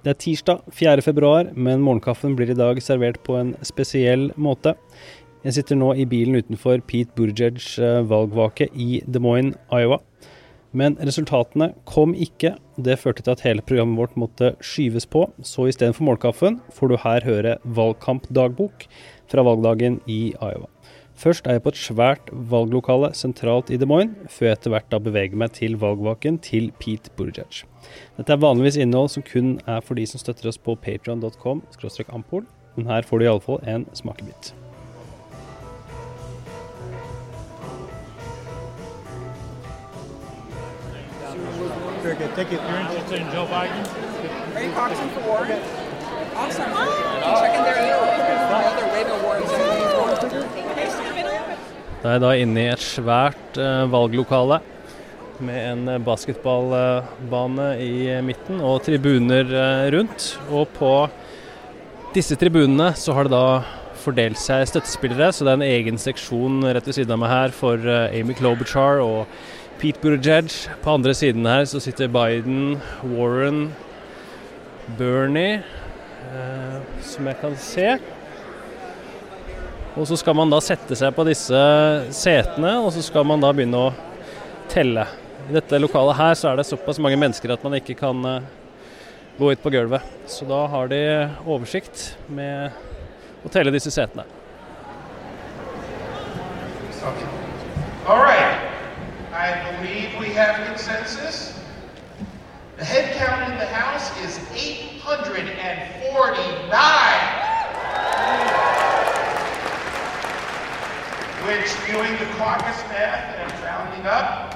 Det er tirsdag 4. februar, men morgenkaffen blir i dag servert på en spesiell måte. Jeg sitter nå i bilen utenfor Pete Burjeds valgvake i Des Moines, Iowa. Men resultatene kom ikke. Det førte til at hele programmet vårt måtte skyves på. Så istedenfor morgenkaffen får du her høre valgkampdagbok fra valgdagen i Iowa. Først er jeg på et svært valglokale sentralt i Des Moines, før jeg etter hvert da beveger meg til valgvaken til Pete Buttigieg. Dette er vanligvis innhold som kun er for de som støtter oss på patreon.com ampol, men her får du iallfall en smakebit. Very good. Thank you. You're interested in Joe Biden? Are you proxying for Warren? Awesome. Checking their email. Other awards. Da er jeg da inne i et svært eh, valglokale med en eh, basketballbane i eh, midten og tribuner rundt. Og på disse tribunene så har det da fordelt seg støttespillere, så det er en egen seksjon rett ved siden av meg her for Amy Klobuchar og Pete Buttigieg. På andre siden her så sitter Biden, Warren, Bernie, eh, som jeg kan se. Og så skal man da sette seg på disse setene, og så skal man da begynne å telle. I dette lokalet her så er det såpass mange mennesker at man ikke kan eh, gå ut på gulvet. Så da har de oversikt med å telle disse setene. Okay. All right. I believe we have consensus. The head in the House is 849. Which, doing the caucus math and rounding up,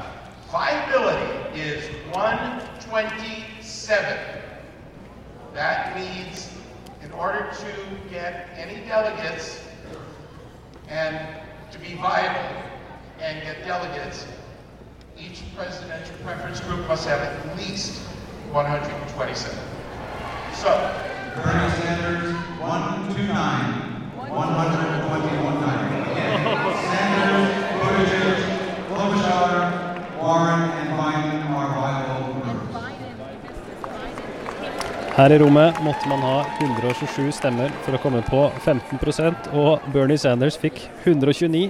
viability is 127. That means in order to get any delegates and to be viable and get delegates, each presidential preference group must have at least 127. So, Bernie Sanders, 129, 121 Again, Sanders, Buttigieg, Klobuchar, Warren, and Biden are viable. Her i rommet måtte man ha 127 stemmer for å komme på 15% og Bernie Sanders fikk 129.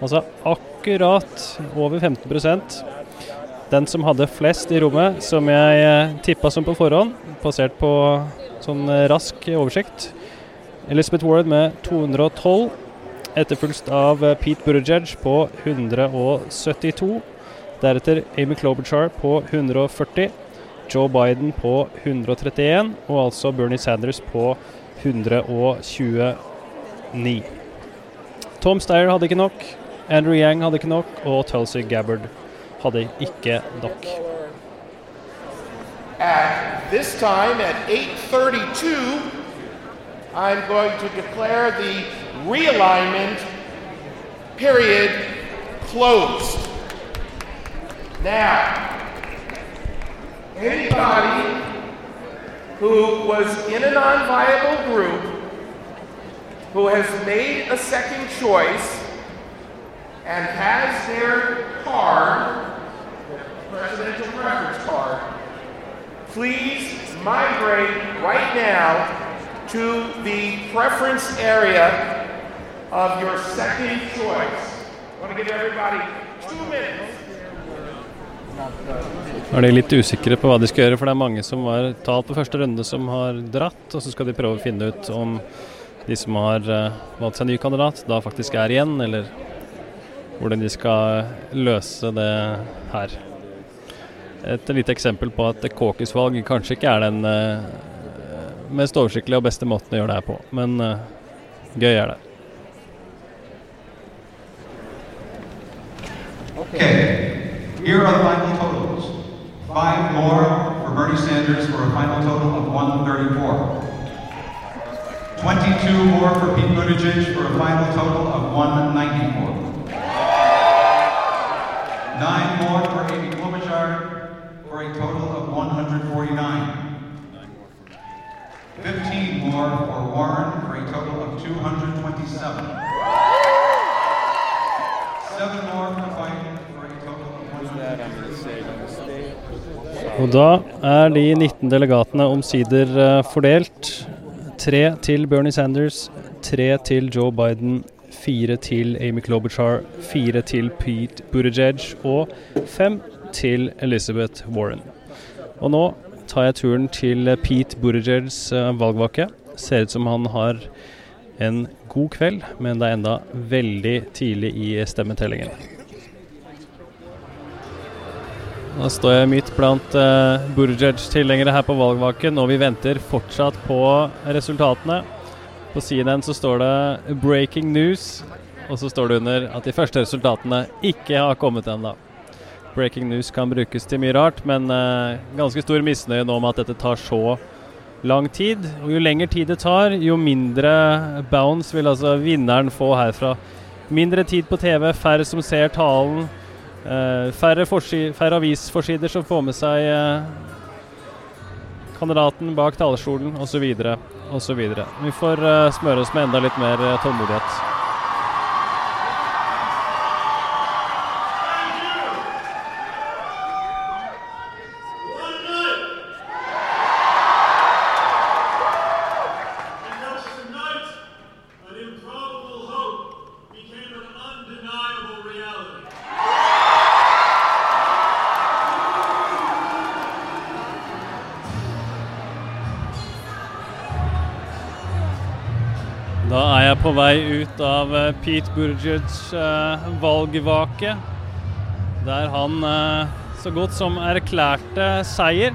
Altså akkurat over 15% Den som hadde flest i rommet, som jeg tippa som på forhånd, basert på sånn eh, rask oversikt Elizabeth Warren med 212, etterfulgt av eh, Pete Buttigieg på 172. Deretter Amy Klobuchar på 140. Joe Biden på 131, og altså Bernie Sanders på 129. Tom Steyer hadde ikke nok, Andrew Yang hadde ikke nok, og Tulsi Gabbard hadde ikke nok. at this time at 8:32, I'm going to declare the realignment period closed. Now, anybody who was in a non-viable group who has made a second choice and has their card, the presidential preference card, please migrate right now to the preference area of your second choice. I want to give everybody two minutes. Er de litt usikre på hva de skal gjøre, for det er mange som var talt på første runde som har dratt, og så skal de prøve å finne ut om de som har eh, valgt seg ny kandidat, da faktisk er igjen, eller hvordan de skal løse det her. Et lite eksempel på at caucus-valg kanskje ikke er den eh, mest oversiktlige og beste måten å gjøre det her på, men gøy er det. Okay, here are the final totals. Five more for Bernie Sanders for a final total of 134. 22 more for Pete Buttigieg for a final total of 194. Nine 227. Seven more for Biden for a total Og da er de 19 delegatene omsider eh, fordelt. Tre til Bernie Sanders, tre til Joe Biden, fire til Amy Klobuchar, fire til Pete Buttigieg og fem til Elizabeth Warren. Og nå tar jeg turen til Pete Buttigiegs eh, valgvake. Ser ut som han har en god kveld, men det er enda veldig tidlig i stemmetellingen. Nå står jeg midt blant uh, Burjaj-tilhengere her på valgvaken, og vi venter fortsatt på resultatene. På CNN så står det 'breaking news', og så står det under at de første resultatene ikke har kommet ennå. Breaking news kan brukes til mye rart, men uh, ganske stor misnøye nå med at dette tar så lang tid. Og jo lengre tid det tar, jo mindre bounce vil altså vinneren få herfra. Mindre tid på TV, færre som ser talen. Uh, færre, færre, avisforsider som får med seg uh, kandidaten bak talerstolen osv. osv. Vi får uh, smøre oss med enda litt mer tålmodighet. På vei ut av eh, Pete Buttigiegs eh, valgvake, der han eh, så godt som erklærte seier.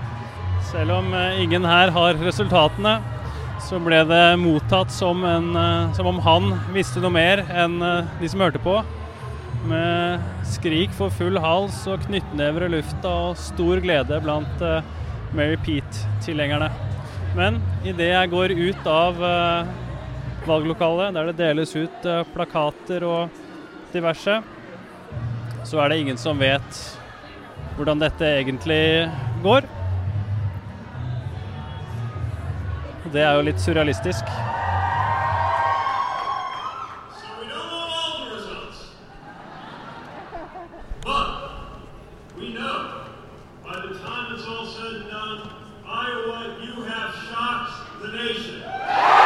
Selv om eh, ingen her har resultatene, så ble det mottatt som, en, som om han visste noe mer enn de som hørte på. Med skrik for full hals og knyttnever i lufta og stor glede blant Mary Pete-tilhengerne. Men idet jeg går ut av valglokalet, der det deles ut eh, plakater og diverse. Så er det ingen som vet hvordan dette egentlig går. Det er jo litt surrealistisk. Said and done, Iowa, you have shocked the nation.